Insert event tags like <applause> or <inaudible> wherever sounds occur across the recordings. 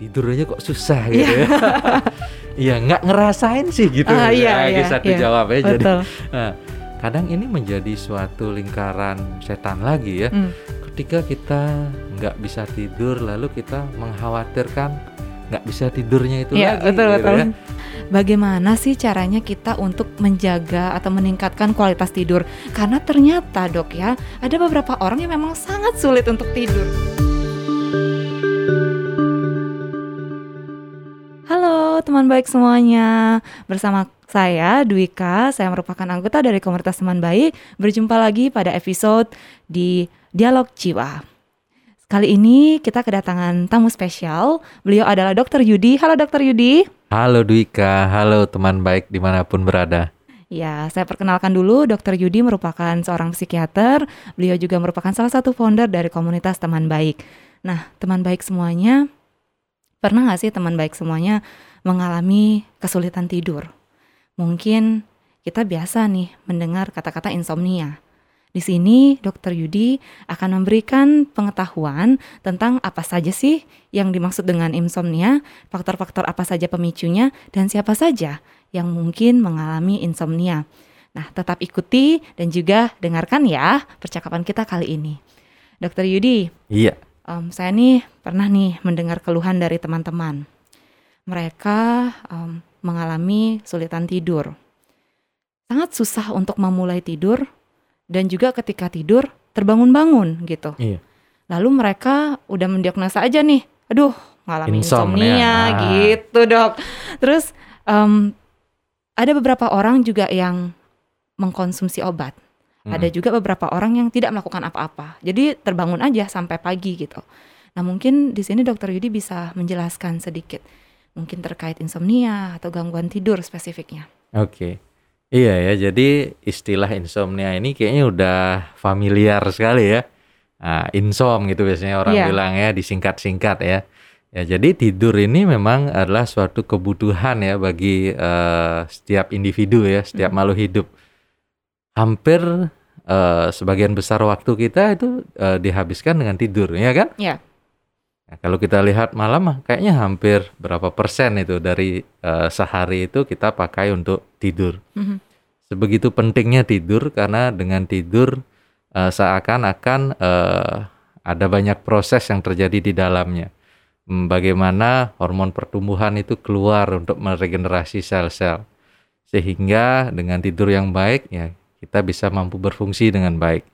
tidur aja kok susah gitu ya. <laughs> Iya nggak ngerasain sih gitu. Ah, iya, Nah, iya, satu iya. jawab ya. Jadi Betul. nah, kadang ini menjadi suatu lingkaran setan lagi ya. Hmm. Ketika kita nggak bisa tidur lalu kita mengkhawatirkan nggak bisa tidurnya itu Iya, lagi. betul gitu betul. ya. Bagaimana sih caranya kita untuk menjaga atau meningkatkan kualitas tidur? Karena ternyata dok ya, ada beberapa orang yang memang sangat sulit untuk tidur. Halo teman baik semuanya, bersama saya Dwika, saya merupakan anggota dari komunitas teman baik. Berjumpa lagi pada episode di Dialog Jiwa. Kali ini kita kedatangan tamu spesial. Beliau adalah Dr. Yudi. Halo Dr. Yudi. Halo Dwika, halo teman baik di mana pun berada. Ya, saya perkenalkan dulu, Dr. Yudi merupakan seorang psikiater. Beliau juga merupakan salah satu founder dari komunitas teman baik. Nah, teman baik semuanya, pernah nggak sih teman baik semuanya mengalami kesulitan tidur? Mungkin kita biasa nih mendengar kata-kata insomnia. Di sini, Dr. Yudi akan memberikan pengetahuan tentang apa saja sih yang dimaksud dengan insomnia, faktor-faktor apa saja pemicunya, dan siapa saja yang mungkin mengalami insomnia. Nah, tetap ikuti dan juga dengarkan ya percakapan kita kali ini. Dokter Yudi, Iya, em, saya nih pernah nih mendengar keluhan dari teman-teman. Mereka em, mengalami sulitan tidur. Sangat susah untuk memulai tidur dan juga ketika tidur terbangun-bangun gitu. iya. Lalu mereka udah mendiagnosa aja nih, aduh mengalami Insomnia. insomnia, Ah. gitu dok. Terus em, ada beberapa orang juga yang mengkonsumsi obat. Hmm. Ada juga beberapa orang yang tidak melakukan apa-apa. Jadi terbangun aja sampai pagi gitu. Nah mungkin di sini dokter Yudi bisa menjelaskan sedikit. Mungkin terkait insomnia atau gangguan tidur spesifiknya. Oke. Iya ya, jadi istilah insomnia ini kayaknya udah familiar sekali ya. Nah, insom gitu biasanya orang Iya. bilang ya, disingkat-singkat ya. Ya, jadi tidur ini memang adalah suatu kebutuhan ya bagi eh, setiap individu ya, setiap makhluk hidup. Hampir eh, sebagian besar waktu kita itu eh, dihabiskan dengan tidur, ya kan? Iya. Nah, kalau kita lihat malam kayaknya hampir berapa persen itu dari eh, sehari itu kita pakai untuk tidur. Mhm. Sebegitu pentingnya tidur karena dengan tidur eh, seakan-akan eh, ada banyak proses yang terjadi di dalamnya. Hmm, Bagaimana hormon pertumbuhan itu keluar untuk meregenerasi sel-sel. Sehingga dengan tidur yang baik ya kita bisa mampu berfungsi dengan baik.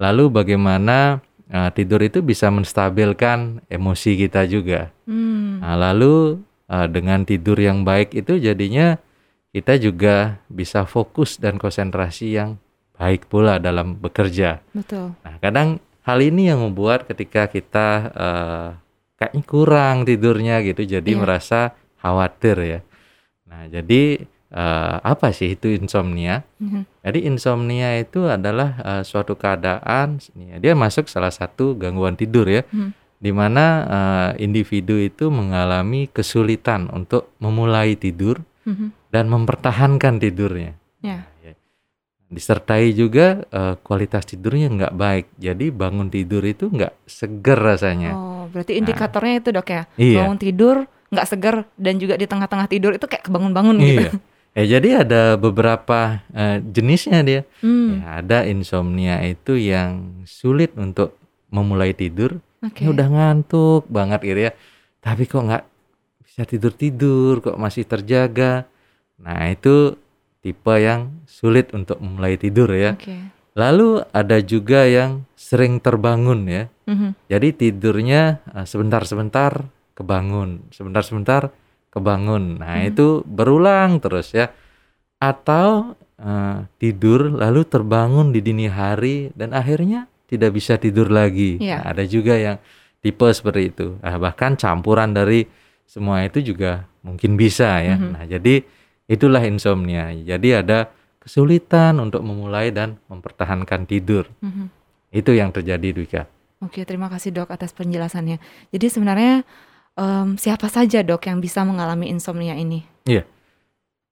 Lalu bagaimana eh, tidur itu bisa menstabilkan emosi kita juga. Hmm. Nah, lalu eh, dengan tidur yang baik itu jadinya kita juga bisa fokus dan konsentrasi yang baik pula dalam bekerja. Betul. Nah, kadang hal ini yang membuat ketika kita eh, kayaknya kurang tidurnya gitu, jadi Iya. merasa khawatir ya. Nah, jadi eh, apa sih itu insomnia? Mhm. Jadi insomnia itu adalah eh, suatu keadaan, ya, dia masuk salah satu gangguan tidur ya, Hmm. di mana eh, individu itu mengalami kesulitan untuk memulai tidur Mhm. dan mempertahankan tidurnya. Ya. Ya. Disertai juga eh, kualitas tidurnya nggak baik, jadi bangun tidur itu nggak seger rasanya. Oh, berarti indikatornya itu dok ya? Iya. Bangun tidur nggak segar dan juga di tengah-tengah tidur itu kayak kebangun-bangun gitu. <laughs> Ya, jadi ada beberapa eh, jenisnya dia. Hmm, Ya, ada insomnia itu yang sulit untuk memulai tidur. Oke. Ini udah ngantuk banget gitu ya. Tapi kok nggak bisa tidur-tidur, kok masih terjaga. Nah, itu tipe yang sulit untuk memulai tidur ya. Oke. Lalu ada juga yang sering terbangun ya. Mhm. Jadi tidurnya eh, sebentar-sebentar kebangun, sebentar-sebentar kebangun. Nah, Hmm. itu berulang terus ya. Atau eh, tidur lalu terbangun di dini hari dan akhirnya tidak bisa tidur lagi. Iya. Nah, ada juga yang tipe seperti itu. Nah, bahkan campuran dari semua itu juga mungkin bisa ya. Mhm. Nah, jadi itulah insomnia. Jadi ada kesulitan untuk memulai dan mempertahankan tidur. Mhm. Itu yang terjadi Dwika. Oke, terima kasih dok atas penjelasannya. Jadi sebenarnya em, siapa saja dok yang bisa mengalami insomnia ini?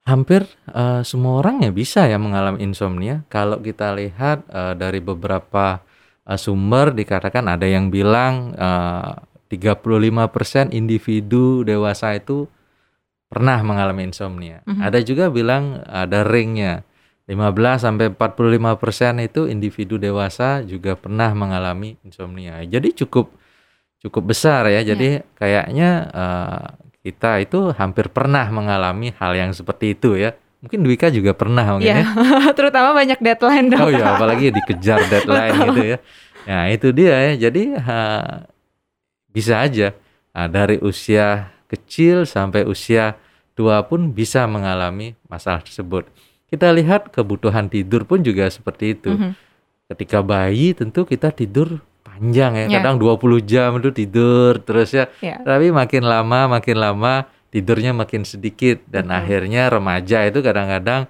Hampir eh, semua orang ya bisa ya mengalami insomnia. Kalau kita lihat eh, dari beberapa eh, sumber dikatakan ada yang bilang eh, 35% individu dewasa itu pernah mengalami insomnia. Mhm. Ada juga bilang ada ringnya. 15 sampai 45% itu individu dewasa juga pernah mengalami insomnia. Jadi cukup cukup besar ya. Jadi kayaknya eh, kita itu hampir pernah mengalami hal yang seperti itu ya. Mungkin Dwika juga pernah mungkin Iya, ya. <laughs> terutama banyak deadline dok. Oh ya, apalagi dikejar <laughs> deadline gitu ya. Nah, itu dia ya. Jadi ha, bisa aja ah, dari usia kecil sampai usia tua pun bisa mengalami masalah tersebut. Kita lihat kebutuhan tidur pun juga seperti itu. Mhm. Ketika bayi tentu kita tidur panjang ya. Ya. Kadang 20 jam itu tidur terus ya. Ya. Tapi makin lama makin lama tidurnya makin sedikit dan Betul. akhirnya remaja itu kadang-kadang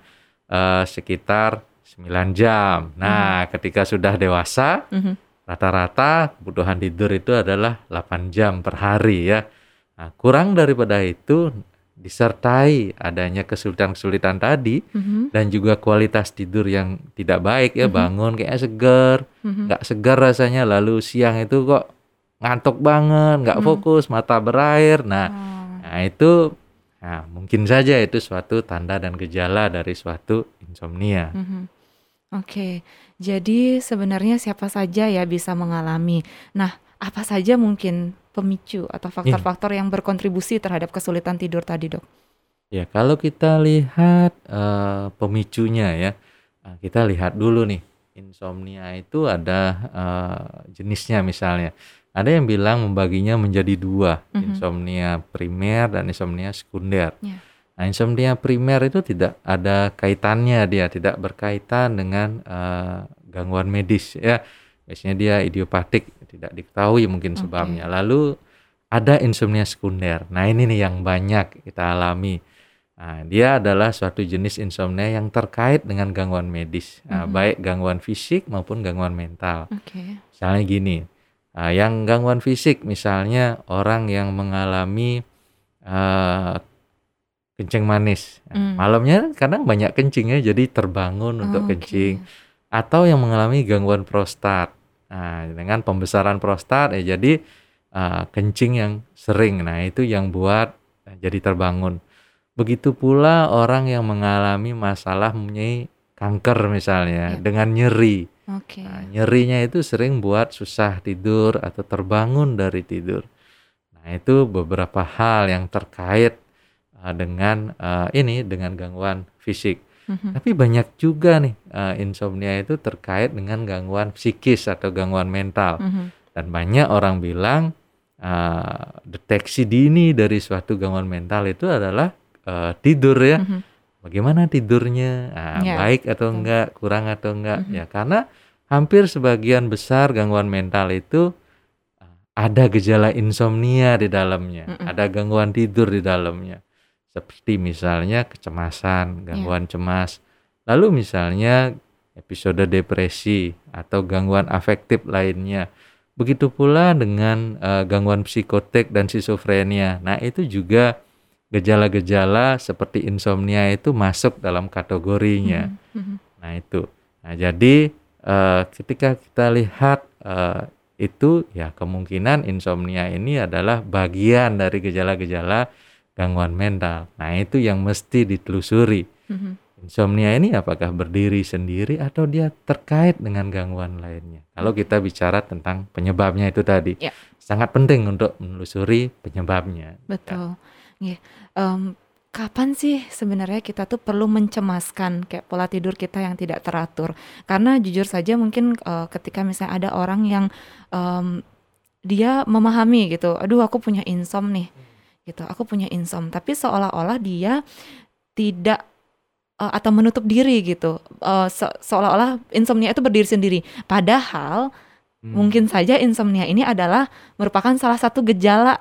eh, sekitar 9 jam. Nah, ketika sudah dewasa Mhm. rata-rata kebutuhan tidur itu adalah 8 jam per hari ya. Nah, kurang daripada itu disertai adanya kesulitan-kesulitan tadi Mhm. dan juga kualitas tidur yang tidak baik ya, Mhm. bangun kayak seger, Mhm. nggak segar rasanya lalu siang itu kok ngantuk banget, nggak Mhm. fokus, mata berair. Nah, Oh. nah itu nah, mungkin saja itu suatu tanda dan gejala dari suatu insomnia. Mhm. Oke, jadi sebenarnya siapa saja ya bisa mengalami. Nah, apa saja mungkin pemicu atau faktor-faktor yang berkontribusi terhadap kesulitan tidur tadi, dok? Ya, kalau kita lihat eh, pemicunya ya, nah, kita lihat dulu nih, insomnia itu ada eh, jenisnya misalnya. Ada yang bilang membaginya menjadi dua, Mhm. insomnia primer dan insomnia sekunder. Ya. Nah, insomnia primer itu tidak ada kaitannya dia, tidak berkaitan dengan eh, gangguan medis ya. Biasanya dia idiopatik, tidak diketahui mungkin sebabnya. Lalu ada insomnia sekunder. Nah, ini nih yang banyak kita alami. Nah, dia adalah suatu jenis insomnia yang terkait dengan gangguan medis, Nah, Mhm. baik gangguan fisik maupun gangguan mental. Oke. Misalnya gini, ah, yang gangguan fisik misalnya orang yang mengalami eh, kencing manis. Nah, Hmm. Malamnya kadang banyak kencing ya, jadi terbangun untuk Oke. kencing. Atau yang mengalami gangguan prostat. Nah, dengan pembesaran prostat ya jadi ah, kencing yang sering. Nah, itu yang buat eh, jadi terbangun. Begitu pula orang yang mengalami masalah mempunyai kanker misalnya Ya. dengan nyeri. Oke. Nah, nyerinya itu sering buat susah tidur atau terbangun dari tidur. Nah, itu beberapa hal yang terkait uh, dengan uh, ini dengan gangguan fisik. Mhm. Tapi banyak juga nih uh, insomnia itu terkait dengan gangguan psikis atau gangguan mental. Mhm. Dan banyak orang bilang uh, deteksi dini dari suatu gangguan mental itu adalah uh, tidur ya Mhm. bagaimana tidurnya, Nah, Ya, baik atau enggak, kurang atau enggak, Mhm. ya karena hampir sebagian besar gangguan mental itu ada gejala insomnia di dalamnya, Mhm. ada gangguan tidur di dalamnya, seperti misalnya kecemasan, gangguan cemas, lalu misalnya episode depresi atau gangguan afektif lainnya. Begitu pula dengan uh, gangguan psikotik dan skizofrenia. Nah, itu juga gejala-gejala seperti insomnia itu masuk dalam kategorinya. Mhm. Mhm. Nah, itu. Nah, jadi eh, ketika kita lihat eh, itu ya kemungkinan insomnia ini adalah bagian dari gejala-gejala gangguan mental. Nah, itu yang mesti ditelusuri. Mhm. Insomnia ini apakah berdiri sendiri atau dia terkait dengan gangguan lainnya? Kalau kita bicara tentang penyebabnya itu tadi, Ya. sangat penting untuk menelusuri penyebabnya. Betul. Nggih. Em, kapan sih sebenarnya kita tuh perlu mencemaskan kayak pola tidur kita yang tidak teratur? Karena jujur saja mungkin eh, ketika misalnya ada orang yang em, dia memahami gitu, aduh aku punya insom nih, gitu, aku punya insom, tapi seolah-olah dia tidak eh, atau menutup diri gitu, Eh, se- seolah-olah insomnia itu berdiri sendiri. Padahal Hmm. Mungkin saja insomnia ini adalah merupakan salah satu gejala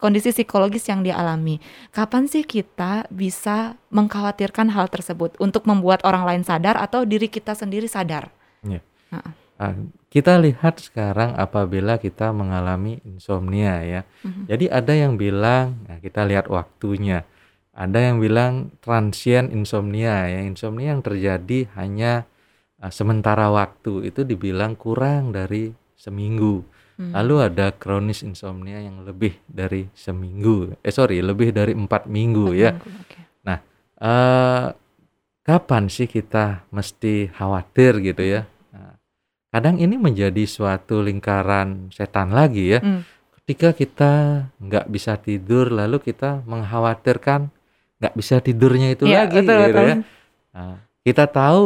kondisi psikologis yang dia alami. Kapan sih kita bisa mengkhawatirkan hal tersebut untuk membuat orang lain sadar atau diri kita sendiri sadar? Ah, kita lihat sekarang apabila kita mengalami insomnia ya. Mhm. Jadi ada yang bilang, nah kita lihat waktunya. Ada yang bilang transient insomnia ya, insomnia yang terjadi hanya ah, sementara waktu itu dibilang kurang dari seminggu. Hmm. Lalu ada kronis insomnia yang lebih dari seminggu. Eh sorry, lebih dari empat minggu Empat ya. minggu, oke. Eh, kapan sih kita mesti khawatir gitu ya? Kadang ini menjadi suatu lingkaran setan lagi ya. Hmm. Ketika kita nggak bisa tidur, lalu kita mengkhawatirkan nggak bisa tidurnya itu Iya, lagi betul, gitu betul. ya. Nah, kita tahu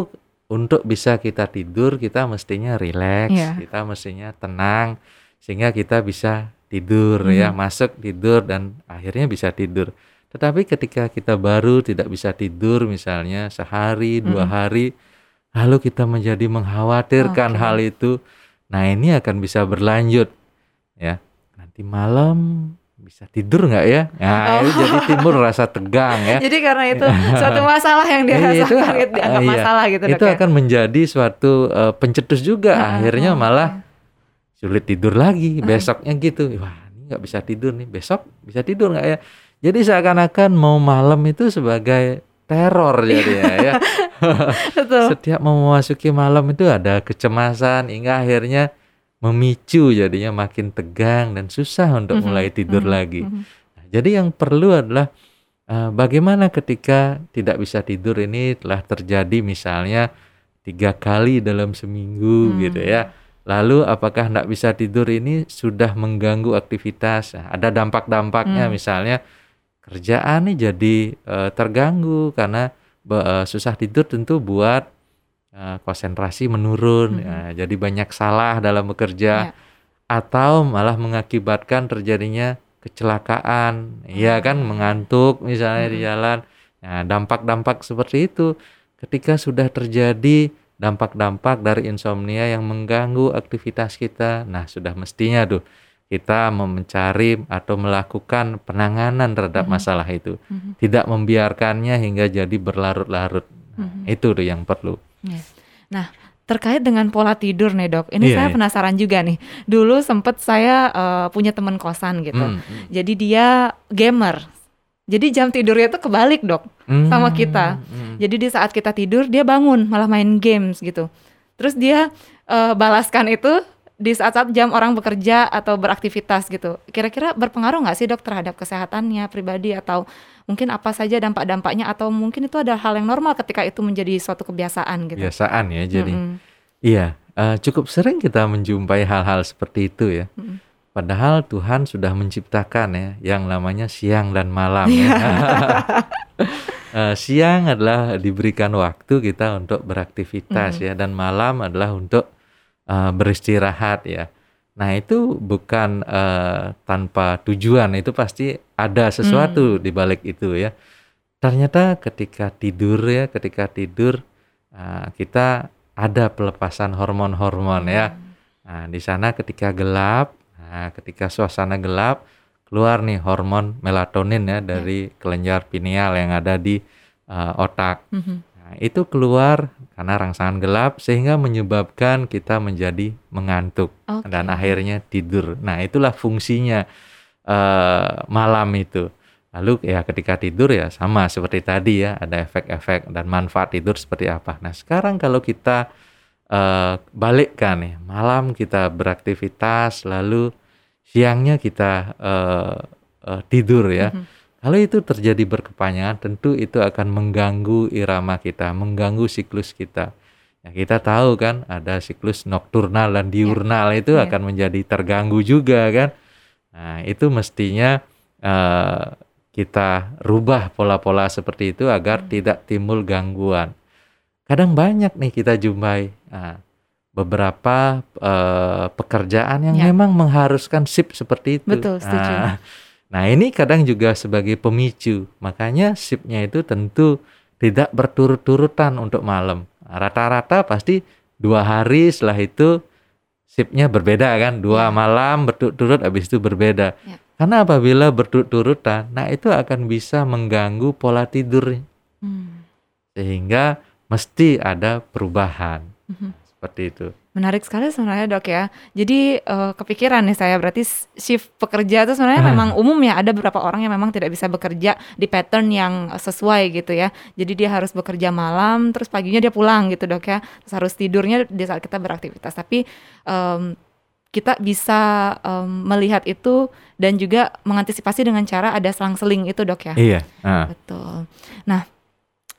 untuk bisa kita tidur, kita mestinya rileks, Iya. kita mestinya tenang, sehingga kita bisa tidur ya, Mhm. masuk tidur dan akhirnya bisa tidur. Tetapi ketika kita baru tidak bisa tidur, misalnya sehari, dua Mhm. hari, lalu kita menjadi mengkhawatirkan Oke. hal itu, nah ini akan bisa berlanjut ya. Nanti malam bisa tidur nggak ya? Nah, Oh. itu jadi timbul rasa tegang ya. <laughs> Jadi karena itu <laughs> suatu masalah yang Iya, itu, dirasakan gitu, dianggap iya. masalah gitu itu dok ya. akan menjadi suatu eh, pencetus juga. Ah, Akhirnya oh, malah sulit tidur lagi. Hmm. Besoknya gitu, wah ini nggak bisa tidur nih. Besok bisa tidur nggak ya? Jadi seakan-akan mau malam itu sebagai teror jadinya ya. <laughs> Betul. Setiap memasuki malam itu ada kecemasan hingga akhirnya memicu jadinya makin tegang dan susah untuk Mhm, mulai tidur mhm, lagi. mhm. Nah, Jadi yang perlu adalah eh, bagaimana ketika tidak bisa tidur ini telah terjadi misalnya tiga kali dalam seminggu Hmm. gitu ya. Lalu apakah tidak bisa tidur ini sudah mengganggu aktivitas? Nah, ada dampak-dampaknya Hmm. misalnya kerjaan nih jadi eh, terganggu karena eh, susah tidur tentu buat eh, konsentrasi menurun. Mhm. Nah, jadi banyak salah dalam bekerja Ya. atau malah mengakibatkan terjadinya kecelakaan, ya kan mengantuk misalnya di Mm-mm. jalan. Nah, dampak-dampak seperti itu ketika sudah terjadi dampak-dampak dari insomnia yang mengganggu aktivitas kita. Nah, sudah mestinya tuh kita mencari atau melakukan penanganan terhadap Mhm. masalah itu. Mhm. Tidak membiarkannya hingga jadi berlarut-larut. Nah, Mhm. Itu tuh yang perlu. Terkait dengan pola tidur nih dok, ini Iya, saya iya. penasaran juga nih. Dulu sempet saya eh, punya teman kosan gitu. Hmm, hmm. Jadi dia gamer. Jadi jam tidurnya itu kebalik dok. sama kita. Hmm, Jadi di saat kita tidur dia bangun malah main games gitu. Terus dia eh, balaskan itu di saat-saat jam orang bekerja atau beraktivitas gitu. Kira-kira berpengaruh nggak sih dok terhadap kesehatannya pribadi atau mungkin apa saja dampak-dampaknya atau mungkin itu adalah hal yang normal ketika itu menjadi suatu kebiasaan gitu. Biasaan ya jadi. Mm-mm. Iya, eh, cukup sering kita menjumpai hal-hal seperti itu ya. Mm-mm. Padahal Tuhan sudah menciptakan ya yang namanya siang dan malam ya. Iya. <laughs> Eh, siang adalah diberikan waktu kita untuk beraktivitas Mhm. ya dan malam adalah untuk eh, beristirahat ya. Nah, itu bukan eh, tanpa tujuan, itu pasti ada sesuatu di balik itu ya. Ternyata ketika tidur ya, ketika tidur eh, kita ada pelepasan hormon-hormon ya. Nah, di sana ketika gelap, nah, ketika suasana gelap, keluar nih hormon melatonin ya dari kelenjar pineal yang ada di uh, otak. Mhm. Nah, itu keluar karena rangsangan gelap sehingga menyebabkan kita menjadi mengantuk Oke. dan akhirnya tidur. Nah, itulah fungsinya uh, malam itu. Lalu ya ketika tidur ya sama seperti tadi ya, ada efek-efek dan manfaat tidur seperti apa. Nah, sekarang kalau kita eh, balikkan nih, malam kita beraktivitas, lalu siangnya kita eh, eh, tidur ya. Mhm. Kalau itu terjadi berkepanjangan, tentu itu akan mengganggu irama kita, mengganggu siklus kita. Ya, kita tahu kan ada siklus nokturnal dan diurnal itu Ya. akan menjadi terganggu juga kan. Nah, itu mestinya eh, kita rubah pola-pola seperti itu agar Hmm. tidak timbul gangguan. Kadang banyak nih kita jumpai nah, beberapa eh, pekerjaan yang Ya. memang mengharuskan shift seperti itu. Betul, setuju. Nah, nah, ini kadang juga sebagai pemicu. Makanya shiftnya itu tentu tidak berturut-turutan untuk malam. Rata-rata pasti dua hari setelah itu shiftnya berbeda kan, dua Ya. malam berturut-turut habis itu berbeda. Ya. Karena apabila berturut-turutan, nah itu akan bisa mengganggu pola tidur Hmm. sehingga mesti ada perubahan Mhm. seperti itu. Menarik sekali sebenarnya dok ya. Jadi eh, kepikiran nih saya berarti shift pekerja itu sebenarnya Ah. memang umum ya. Ada beberapa orang yang memang tidak bisa bekerja di pattern yang sesuai gitu ya. Jadi dia harus bekerja malam, terus paginya dia pulang gitu dok ya. Terus harus tidurnya di saat kita beraktivitas. Tapi em, kita bisa um, melihat itu dan juga mengantisipasi dengan cara ada selang-seling itu dok ya. Iya. Uh. Betul. Nah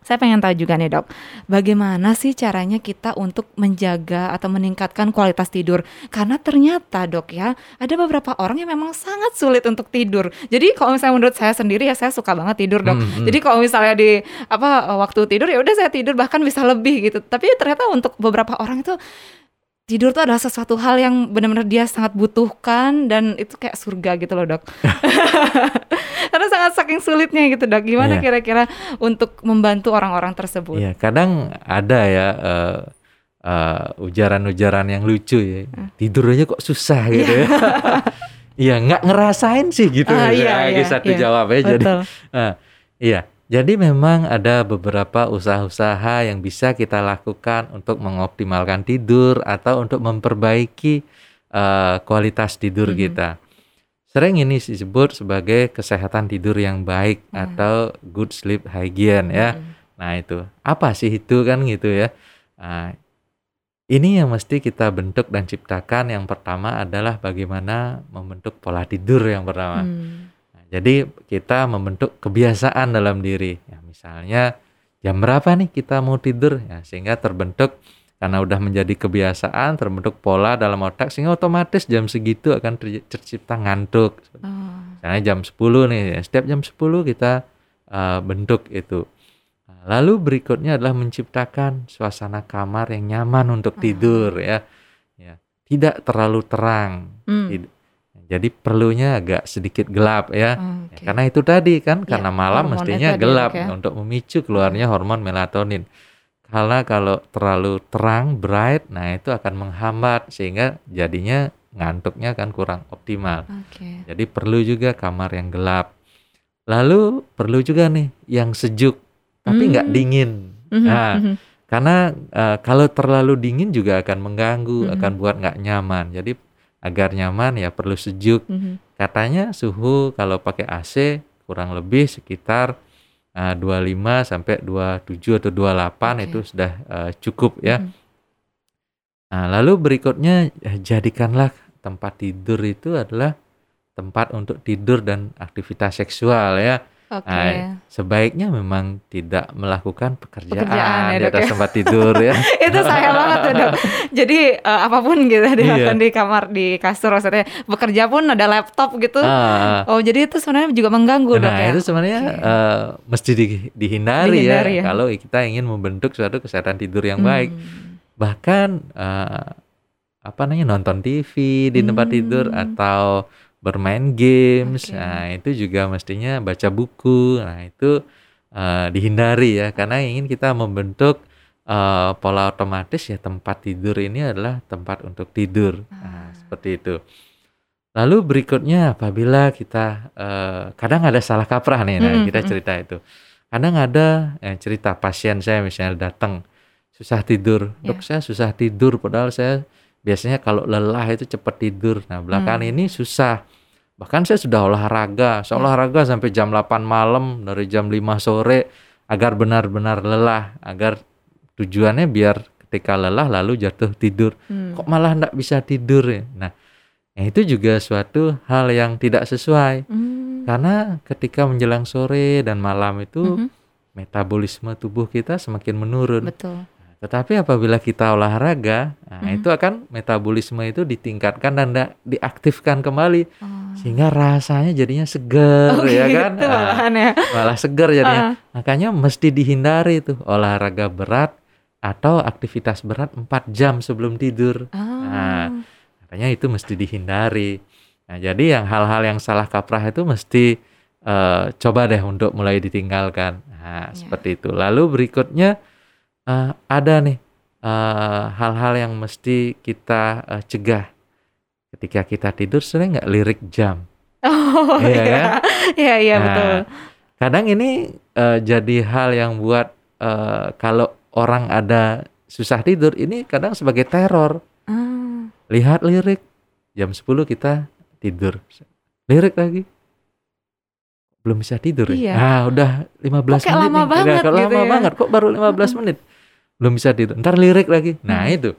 saya pengen tahu juga nih dok, bagaimana sih caranya kita untuk menjaga atau meningkatkan kualitas tidur? Karena ternyata dok ya, ada beberapa orang yang memang sangat sulit untuk tidur. Jadi kalau misalnya menurut saya sendiri ya saya suka banget tidur dok. Hmm, hmm. Jadi kalau misalnya di apa waktu tidur ya udah saya tidur bahkan bisa lebih gitu. Tapi ternyata untuk beberapa orang itu tidur tuh adalah sesuatu hal yang benar-benar dia sangat butuhkan dan itu kayak surga gitu loh dok. <laughs> Karena sangat saking sulitnya gitu dok. Gimana kira kira-kira untuk membantu orang-orang tersebut? Iya, kadang ada ya uh, uh, ujaran-ujaran yang lucu ya. Uh. Tidur aja kok susah gitu ya. <laughs> Iya, nggak ngerasain sih gitu. Uh, iya, iya, satu iya. jawab ya. Jadi, uh, iya jadi memang ada beberapa usaha-usaha yang bisa kita lakukan untuk mengoptimalkan tidur atau untuk memperbaiki uh, kualitas tidur mm -hmm. kita. Sering ini disebut sebagai kesehatan tidur yang baik mm. atau good sleep hygiene ya. Mm. Nah itu apa sih itu kan gitu ya. Nah, ini yang mesti kita bentuk dan ciptakan. Yang pertama adalah bagaimana membentuk pola tidur yang pertama. Mm. Jadi kita membentuk kebiasaan dalam diri. Ya, misalnya jam berapa nih kita mau tidur ya sehingga terbentuk karena udah menjadi kebiasaan terbentuk pola dalam otak sehingga otomatis jam segitu akan tercipta ngantuk. Oh. Misalnya jam 10 nih, ya, setiap jam 10 kita uh, bentuk itu. Nah, lalu berikutnya adalah menciptakan suasana kamar yang nyaman untuk tidur ya. Ya, tidak terlalu terang. Hmm. Jadi perlunya agak sedikit gelap ya. Okay. Karena itu tadi kan ya, karena malam mestinya gelap ya. untuk memicu keluarnya hormon melatonin. Karena kalau terlalu terang bright nah itu akan menghambat sehingga jadinya ngantuknya kan kurang optimal. Okay. Jadi perlu juga kamar yang gelap. Lalu perlu juga nih yang sejuk tapi nggak mm. dingin. Mm -hmm. Nah, mm -hmm. karena uh, kalau terlalu dingin juga akan mengganggu, mm -hmm. akan buat nggak nyaman. Jadi agar nyaman ya perlu sejuk. Mm -hmm. Katanya suhu kalau pakai AC kurang lebih sekitar uh, 25 sampai 27 atau 28 okay. itu sudah uh, cukup ya. Mm -hmm. Nah, lalu berikutnya eh, jadikanlah tempat tidur itu adalah tempat untuk tidur dan aktivitas seksual ya. Okay. Nah, sebaiknya memang tidak melakukan pekerjaan, pekerjaan ya, di atas ya. tempat tidur ya. <laughs> itu saya banget tuh dok. Jadi uh, apa pun gitu dilakukan iya. di kamar di kasur maksudnya bekerja pun ada laptop gitu. Ah. Oh jadi itu sebenarnya juga mengganggu nah, dok ya. itu sebenarnya okay. uh, eh, mesti di, dihindari, dihindari ya, ya kalau kita ingin membentuk suatu kesehatan tidur yang hmm. baik. Bahkan uh, apa namanya nonton TV di tempat hmm. tidur atau bermain games. Okay. Nah, itu juga mestinya baca buku. Nah, itu uh, dihindari ya karena ingin kita membentuk uh, pola otomatis ya tempat tidur ini adalah tempat untuk tidur. Nah, ah. seperti itu. Lalu berikutnya apabila kita uh, kadang ada salah kaprah nih, nah hmm, kita cerita itu. Kadang ada eh, cerita pasien saya misalnya datang susah tidur, dok yeah. saya susah tidur, padahal saya biasanya kalau lelah itu cepat tidur. Nah belakangan hmm. ini susah. Bahkan saya sudah olahraga, saya olahraga sampai jam 8 malam dari jam 5 sore agar benar-benar lelah, agar tujuannya biar ketika lelah lalu jatuh tidur. Hmm. Kok malah tidak bisa tidur ya? Nah, itu juga suatu hal yang tidak sesuai. Hmm. Karena ketika menjelang sore dan malam itu hmm. metabolisme tubuh kita semakin menurun. Betul. Tetapi apabila kita olahraga, nah hmm. itu akan metabolisme itu ditingkatkan dan diaktifkan kembali, oh. sehingga rasanya jadinya segar, oh, ya gitu, kan? Nah, ya. Malah segar jadinya. Uh. Makanya mesti dihindari tuh olahraga berat atau aktivitas berat 4 jam sebelum tidur. Oh. Nah, makanya itu mesti dihindari. Nah, jadi yang hal-hal yang salah kaprah itu mesti uh, coba deh untuk mulai ditinggalkan. Nah, yeah. seperti itu. Lalu berikutnya uh, ada nih hal eh, hal-hal yang mesti kita uh, cegah ketika kita tidur sering nggak lirik jam <laughs> oh iya iya kan? iya, iya nah, betul kadang ini uh, jadi hal yang buat uh, kalau orang ada susah tidur ini kadang sebagai teror ah. lihat lirik jam 10 kita tidur lirik lagi belum bisa tidur ya? iya. ya. Ah, udah 15 kok menit. lama nih. banget gitu lama ya. banget. Kok baru 15 <laughs> menit? Belum bisa tidur ntar lirik lagi nah hmm. itu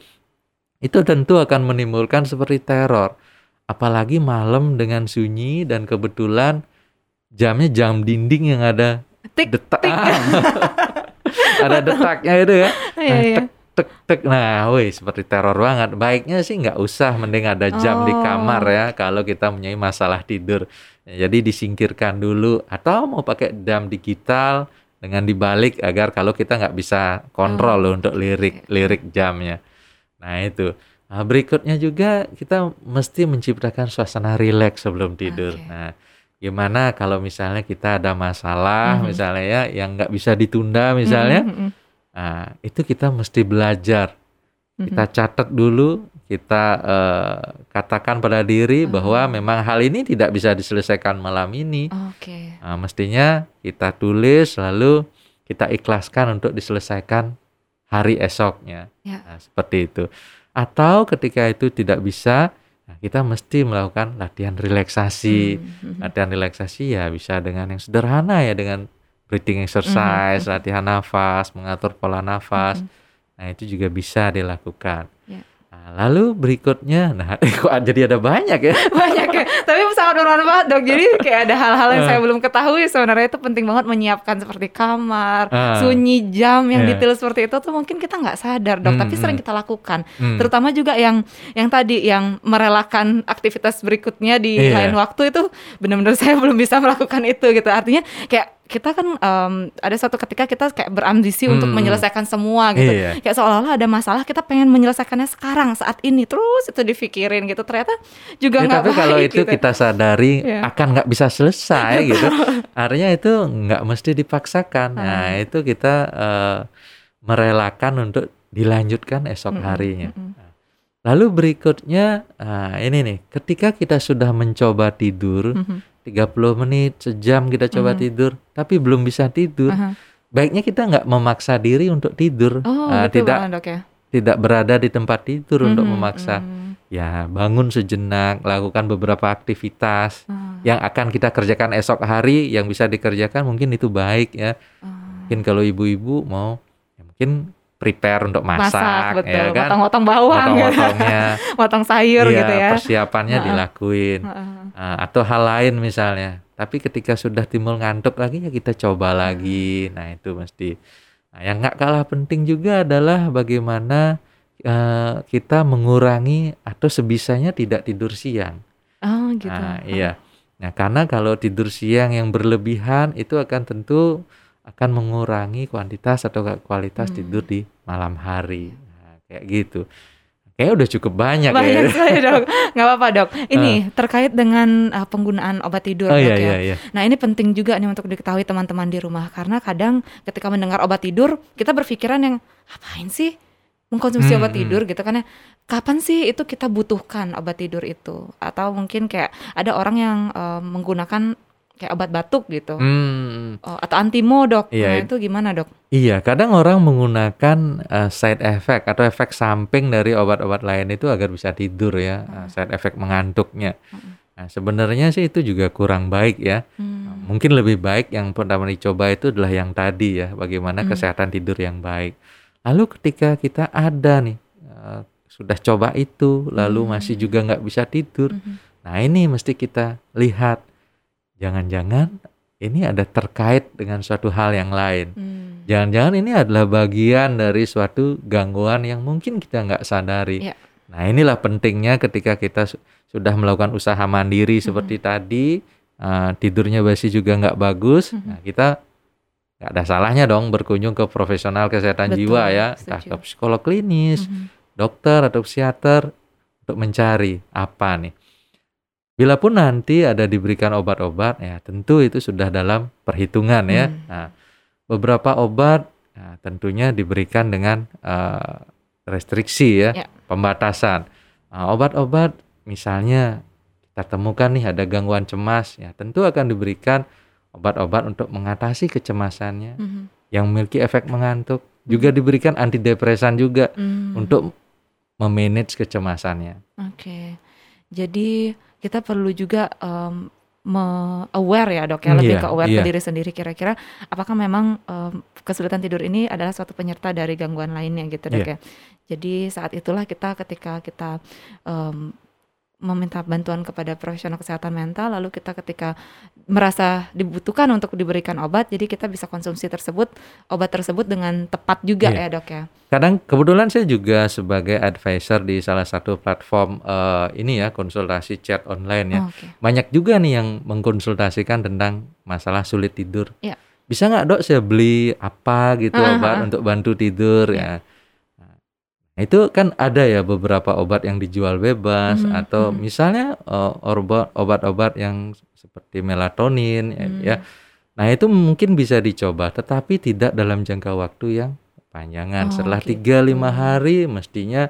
itu tentu akan menimbulkan seperti teror. Apalagi malam dengan sunyi dan kebetulan jamnya jam dinding yang ada Tik, detak. tik. <laughs> ada detaknya itu ya. Iya, Nah, iya. tek tek tek. Nah, woi seperti teror banget. Baiknya sih nggak usah, mending ada jam di Oh. kamar ya kalau kita mempunyai masalah tidur. Jadi disingkirkan dulu atau mau pakai jam digital dengan dibalik agar kalau kita nggak bisa kontrol loh untuk lirik lirik jamnya. Nah itu. Nah, berikutnya juga kita mesti menciptakan suasana rileks sebelum tidur. Oke. Nah, gimana kalau misalnya kita ada masalah, Mhm. misalnya ya yang nggak bisa ditunda misalnya, Mhm, mhm, nah itu kita mesti belajar. Kita catat dulu, kita eh, katakan pada diri bahwa memang hal ini tidak bisa diselesaikan malam ini. Oke. Nah, mestinya kita tulis lalu kita ikhlaskan untuk diselesaikan hari esoknya. Ya. Nah, seperti itu. Atau ketika itu tidak bisa, nah, kita mesti melakukan latihan relaksasi. Hmm. Latihan relaksasi ya bisa dengan yang sederhana ya dengan breathing exercise, latihan nafas, mengatur pola nafas. Mhm. Nah, itu juga bisa dilakukan. Nah, lalu berikutnya, nah <laughs> kok jadi ada banyak ya? <laughs> banyak ya tapi sangat bermanfaat dok jadi kayak ada hal-hal yang Eh. saya belum ketahui sebenarnya itu penting banget menyiapkan seperti kamar Ah. sunyi jam yang Iya. detail seperti itu tuh mungkin kita nggak sadar dok Hmm, tapi sering hmm. kita lakukan Hmm. terutama juga yang yang tadi yang merelakan aktivitas berikutnya di Iya. lain waktu itu benar-benar <laughs> saya belum bisa melakukan itu gitu artinya kayak kita kan em, ada suatu ketika kita kayak berambisi untuk Hmm. menyelesaikan semua gitu Iya. kayak seolah-olah ada masalah kita pengen menyelesaikannya sekarang saat ini terus itu dipikirin gitu ternyata juga Ya, nggak tapi kalau itu gitu. kita sadari Iya. akan nggak bisa selesai gitu, artinya itu nggak mesti dipaksakan. Nah Ah. itu kita eh, merelakan untuk dilanjutkan esok harinya. mm-mm. Nah, Lalu berikutnya, ah, ini nih, ketika kita sudah mencoba tidur, Mhm. 30 menit, sejam kita coba Mhm. tidur, tapi belum bisa tidur, Aha. baiknya kita nggak memaksa diri untuk tidur, Oh, Ah, gitu tidak Bang dok ya. tidak berada di tempat tidur untuk Mhm, memaksa. mhm. Ya, bangun sejenak, lakukan beberapa aktivitas Ah, yang akan kita kerjakan esok hari, yang bisa dikerjakan mungkin itu baik ya. ah. Mungkin kalau ibu-ibu mau, ya mungkin prepare untuk masak, Masak betul, ya kan, potong-potong bawang, potong-potongnya, potong <laughs> sayur iya, gitu ya. persiapannya Ha-ha. dilakuin. Heeh. Ah, atau hal lain misalnya. Tapi ketika sudah timbul ngantuk lagi ya kita coba lagi. Nah itu mesti. Nah, yang nggak kalah penting juga adalah bagaimana eh, kita mengurangi atau sebisanya tidak tidur siang. Oh gitu. Nah iya. Nah karena kalau tidur siang yang berlebihan itu akan tentu akan mengurangi kuantitas atau kualitas Hmm. tidur di malam hari. Nah, kayak gitu. Kayaknya udah cukup banyak, Banyak ya. <laughs> sekali dok, nggak apa-apa dok. Ini terkait dengan uh, penggunaan obat tidur Oh dok iya ya. iya iya. Nah ini penting juga nih untuk diketahui teman-teman di rumah karena kadang ketika mendengar obat tidur kita berpikiran yang apain sih mengkonsumsi Hmm, obat hmm. tidur gitu kan ya. Kapan sih itu kita butuhkan obat tidur itu? Atau mungkin kayak ada orang yang uh, menggunakan kayak obat batuk gitu. Hmm, Oh, atau antimo dok. Iya, Nah itu gimana dok? iya, kadang orang menggunakan uh, side effect atau efek samping dari obat-obat lain itu agar bisa tidur ya, uh, side effect mengantuknya. Mm. Nah, sebenarnya sih itu juga kurang baik ya. Hmm. Mungkin lebih baik yang pertama dicoba itu adalah yang tadi ya, bagaimana Hmm. kesehatan tidur yang baik. Lalu ketika kita ada nih uh, sudah coba itu, lalu Hmm. masih juga nggak bisa tidur, Mhm. nah ini mesti kita lihat, jangan-jangan ini ada terkait dengan suatu hal yang lain. Hmm. Jangan-jangan ini adalah bagian dari suatu gangguan yang mungkin kita nggak sadari. Iya. Nah inilah pentingnya ketika kita su- sudah melakukan usaha mandiri seperti tadi, uh, tidurnya basi juga nggak bagus, Mhm. nah kita nggak ada salahnya dong berkunjung ke profesional kesehatan Betul, jiwa ya, entah ke psikolog klinis, Mhm. dokter atau psikiater untuk mencari apa nih. Bila pun nanti ada diberikan obat-obat, ya tentu itu sudah dalam perhitungan ya. Hmm. Nah, beberapa obat nah, tentunya diberikan dengan eh, restriksi ya, Ya. pembatasan. Nah, obat-obat misalnya kita temukan nih ada gangguan cemas, ya tentu akan diberikan obat-obat untuk mengatasi kecemasannya Mhm. yang memiliki efek mengantuk. Juga diberikan antidepresan juga Hmm. untuk memanage kecemasannya. Oke, jadi kita perlu juga me- aware ya dok ya lebih Iya, ke aware iya. ke diri sendiri kira-kira apakah memang em, kesulitan tidur ini adalah suatu penyerta dari gangguan lainnya gitu dok Iya. ya jadi saat itulah kita ketika kita em, meminta bantuan kepada profesional kesehatan mental lalu kita ketika merasa dibutuhkan untuk diberikan obat jadi kita bisa konsumsi tersebut obat tersebut dengan tepat juga Iya. ya dok ya Kadang kebetulan saya juga sebagai advisor di salah satu platform eh, ini ya konsultasi chat online ya. Oh, oke Banyak juga nih yang mengkonsultasikan tentang masalah sulit tidur. Iya. Bisa nggak dok saya beli apa gitu Ah, obat ah, ah. untuk bantu tidur Iya. ya. Itu kan ada ya beberapa obat yang dijual bebas Mhm, atau mhm. misalnya obat obat-obat yang seperti melatonin ya, Hmm. ya. Nah itu mungkin bisa dicoba, tetapi tidak dalam jangka waktu yang panjangan. Oh, Setelah gitu. 3-5 hari mestinya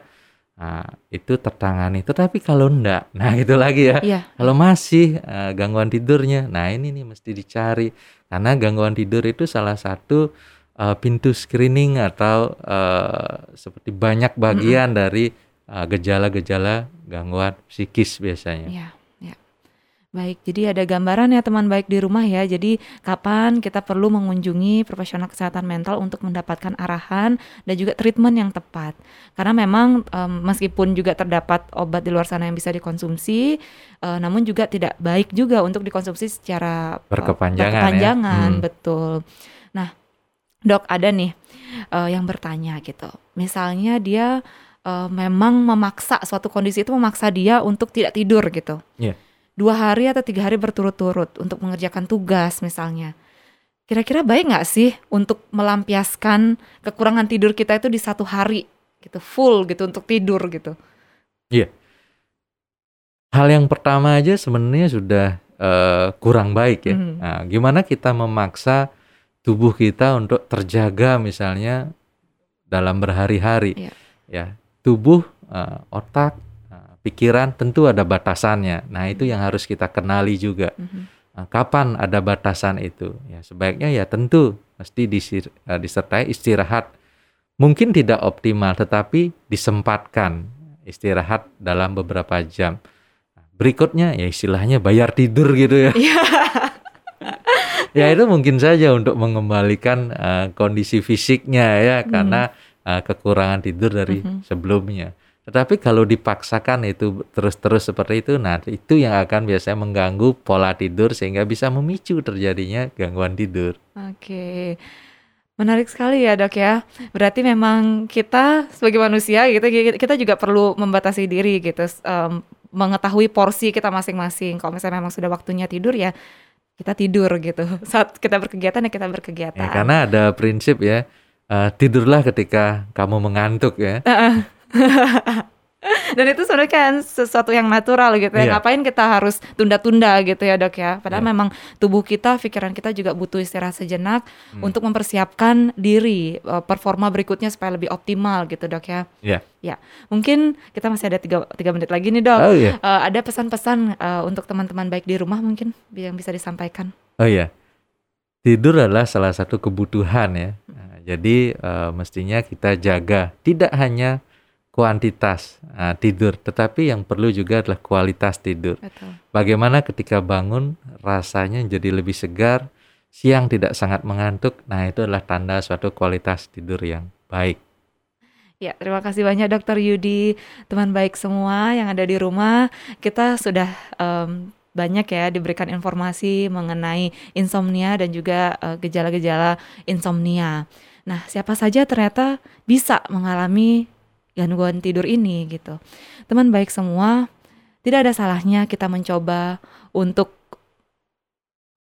nah, itu tertangani. Tetapi kalau enggak, <laughs> nah itu lagi ya. Iya. Kalau masih eh, gangguan tidurnya, nah ini nih mesti dicari. Karena gangguan tidur itu salah satu eh, pintu screening atau eh, seperti banyak bagian dari eh, gejala-gejala gangguan psikis biasanya. Iya, ya. Baik, jadi ada gambaran ya teman baik di rumah ya. Jadi kapan kita perlu mengunjungi profesional kesehatan mental untuk mendapatkan arahan dan juga treatment yang tepat. Karena memang em, meskipun juga terdapat obat di luar sana yang bisa dikonsumsi, eh, namun juga tidak baik juga untuk dikonsumsi secara Berkepanjangan ya. berkepanjangan, Hmm. betul. Nah, dok ada nih eh, yang bertanya gitu. Misalnya dia eh, memang memaksa suatu kondisi itu memaksa dia untuk tidak tidur gitu Iya. dua hari atau tiga hari berturut-turut untuk mengerjakan tugas misalnya. Kira-kira baik nggak sih untuk melampiaskan kekurangan tidur kita itu di satu hari gitu full gitu untuk tidur gitu? Hal yang pertama aja sebenarnya sudah eh, kurang baik ya. Mhm. Nah, gimana kita memaksa tubuh kita untuk terjaga misalnya dalam berhari-hari? Iya. Ya, tubuh, eh, otak, eh, pikiran tentu ada batasannya. Nah, itu yang harus kita kenali juga. Mhm. Nah, kapan ada batasan itu? Ya, sebaiknya ya tentu mesti disir- eh, disertai istirahat. Mungkin tidak optimal, tetapi disempatkan istirahat dalam beberapa jam. Nah, Berikutnya ya istilahnya bayar tidur gitu ya. <laughs> <laughs> Ya itu mungkin saja untuk mengembalikan eh, kondisi fisiknya ya Hmm. karena eh, kekurangan tidur dari Mhm. sebelumnya. Tetapi kalau dipaksakan itu terus-terus seperti itu, nah itu yang akan biasanya mengganggu pola tidur sehingga bisa memicu terjadinya gangguan tidur. Oke. Menarik sekali ya, Dok ya. Berarti memang kita sebagai manusia gitu kita juga perlu membatasi diri gitu em, mengetahui porsi kita masing-masing. Kalau misalnya memang sudah waktunya tidur ya kita tidur gitu. <laughs> Saat kita berkegiatan ya kita berkegiatan. Ya, karena ada prinsip ya, eh, tidurlah ketika kamu mengantuk ya. <laughs> <laughs> Dan itu sebenarnya kan sesuatu yang natural gitu ya. Iya. Ngapain kita harus tunda-tunda gitu ya dok ya. Padahal Iya. memang tubuh kita, pikiran kita juga butuh istirahat sejenak Hmm. untuk mempersiapkan diri eh, performa berikutnya supaya lebih optimal gitu dok ya. Iya. Ya, mungkin kita masih ada tiga, tiga menit lagi nih dok. Oh iya, Eh, ada pesan-pesan eh, untuk teman-teman baik di rumah mungkin yang bisa disampaikan. oh iya. Tidur adalah salah satu kebutuhan ya. Nah, jadi eh, mestinya kita jaga tidak hanya kuantitas eh, tidur, tetapi yang perlu juga adalah kualitas tidur. Betul. Bagaimana ketika bangun rasanya jadi lebih segar, siang tidak sangat mengantuk. Nah, itu adalah tanda suatu kualitas tidur yang baik. Ya, terima kasih banyak Dokter Yudi, teman baik semua yang ada di rumah. Kita sudah em, banyak ya diberikan informasi mengenai insomnia dan juga eh, gejala-gejala insomnia. Nah, siapa saja ternyata bisa mengalami gangguan tidur ini gitu. Teman baik semua, tidak ada salahnya kita mencoba untuk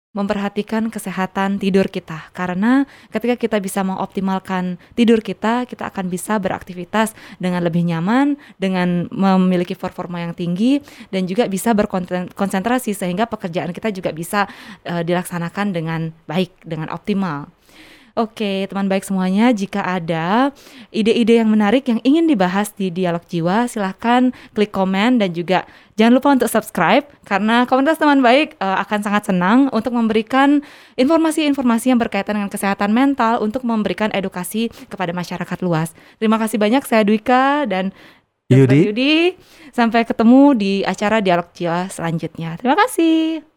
memperhatikan kesehatan tidur kita karena ketika kita bisa mengoptimalkan tidur kita kita akan bisa beraktivitas dengan lebih nyaman dengan memiliki performa yang tinggi dan juga bisa berkonsentrasi sehingga pekerjaan kita juga bisa eh, dilaksanakan dengan baik dengan optimal. Oke, teman baik semuanya, jika ada ide-ide yang menarik yang ingin dibahas di Dialog Jiwa, silahkan klik komen dan juga jangan lupa untuk subscribe karena komunitas teman baik eh, akan sangat senang untuk memberikan informasi-informasi yang berkaitan dengan kesehatan mental untuk memberikan edukasi kepada masyarakat luas. Terima kasih banyak, saya Dwika dan. Yudi. Yudi. Sampai ketemu di acara Dialog Jiwa selanjutnya. Terima kasih.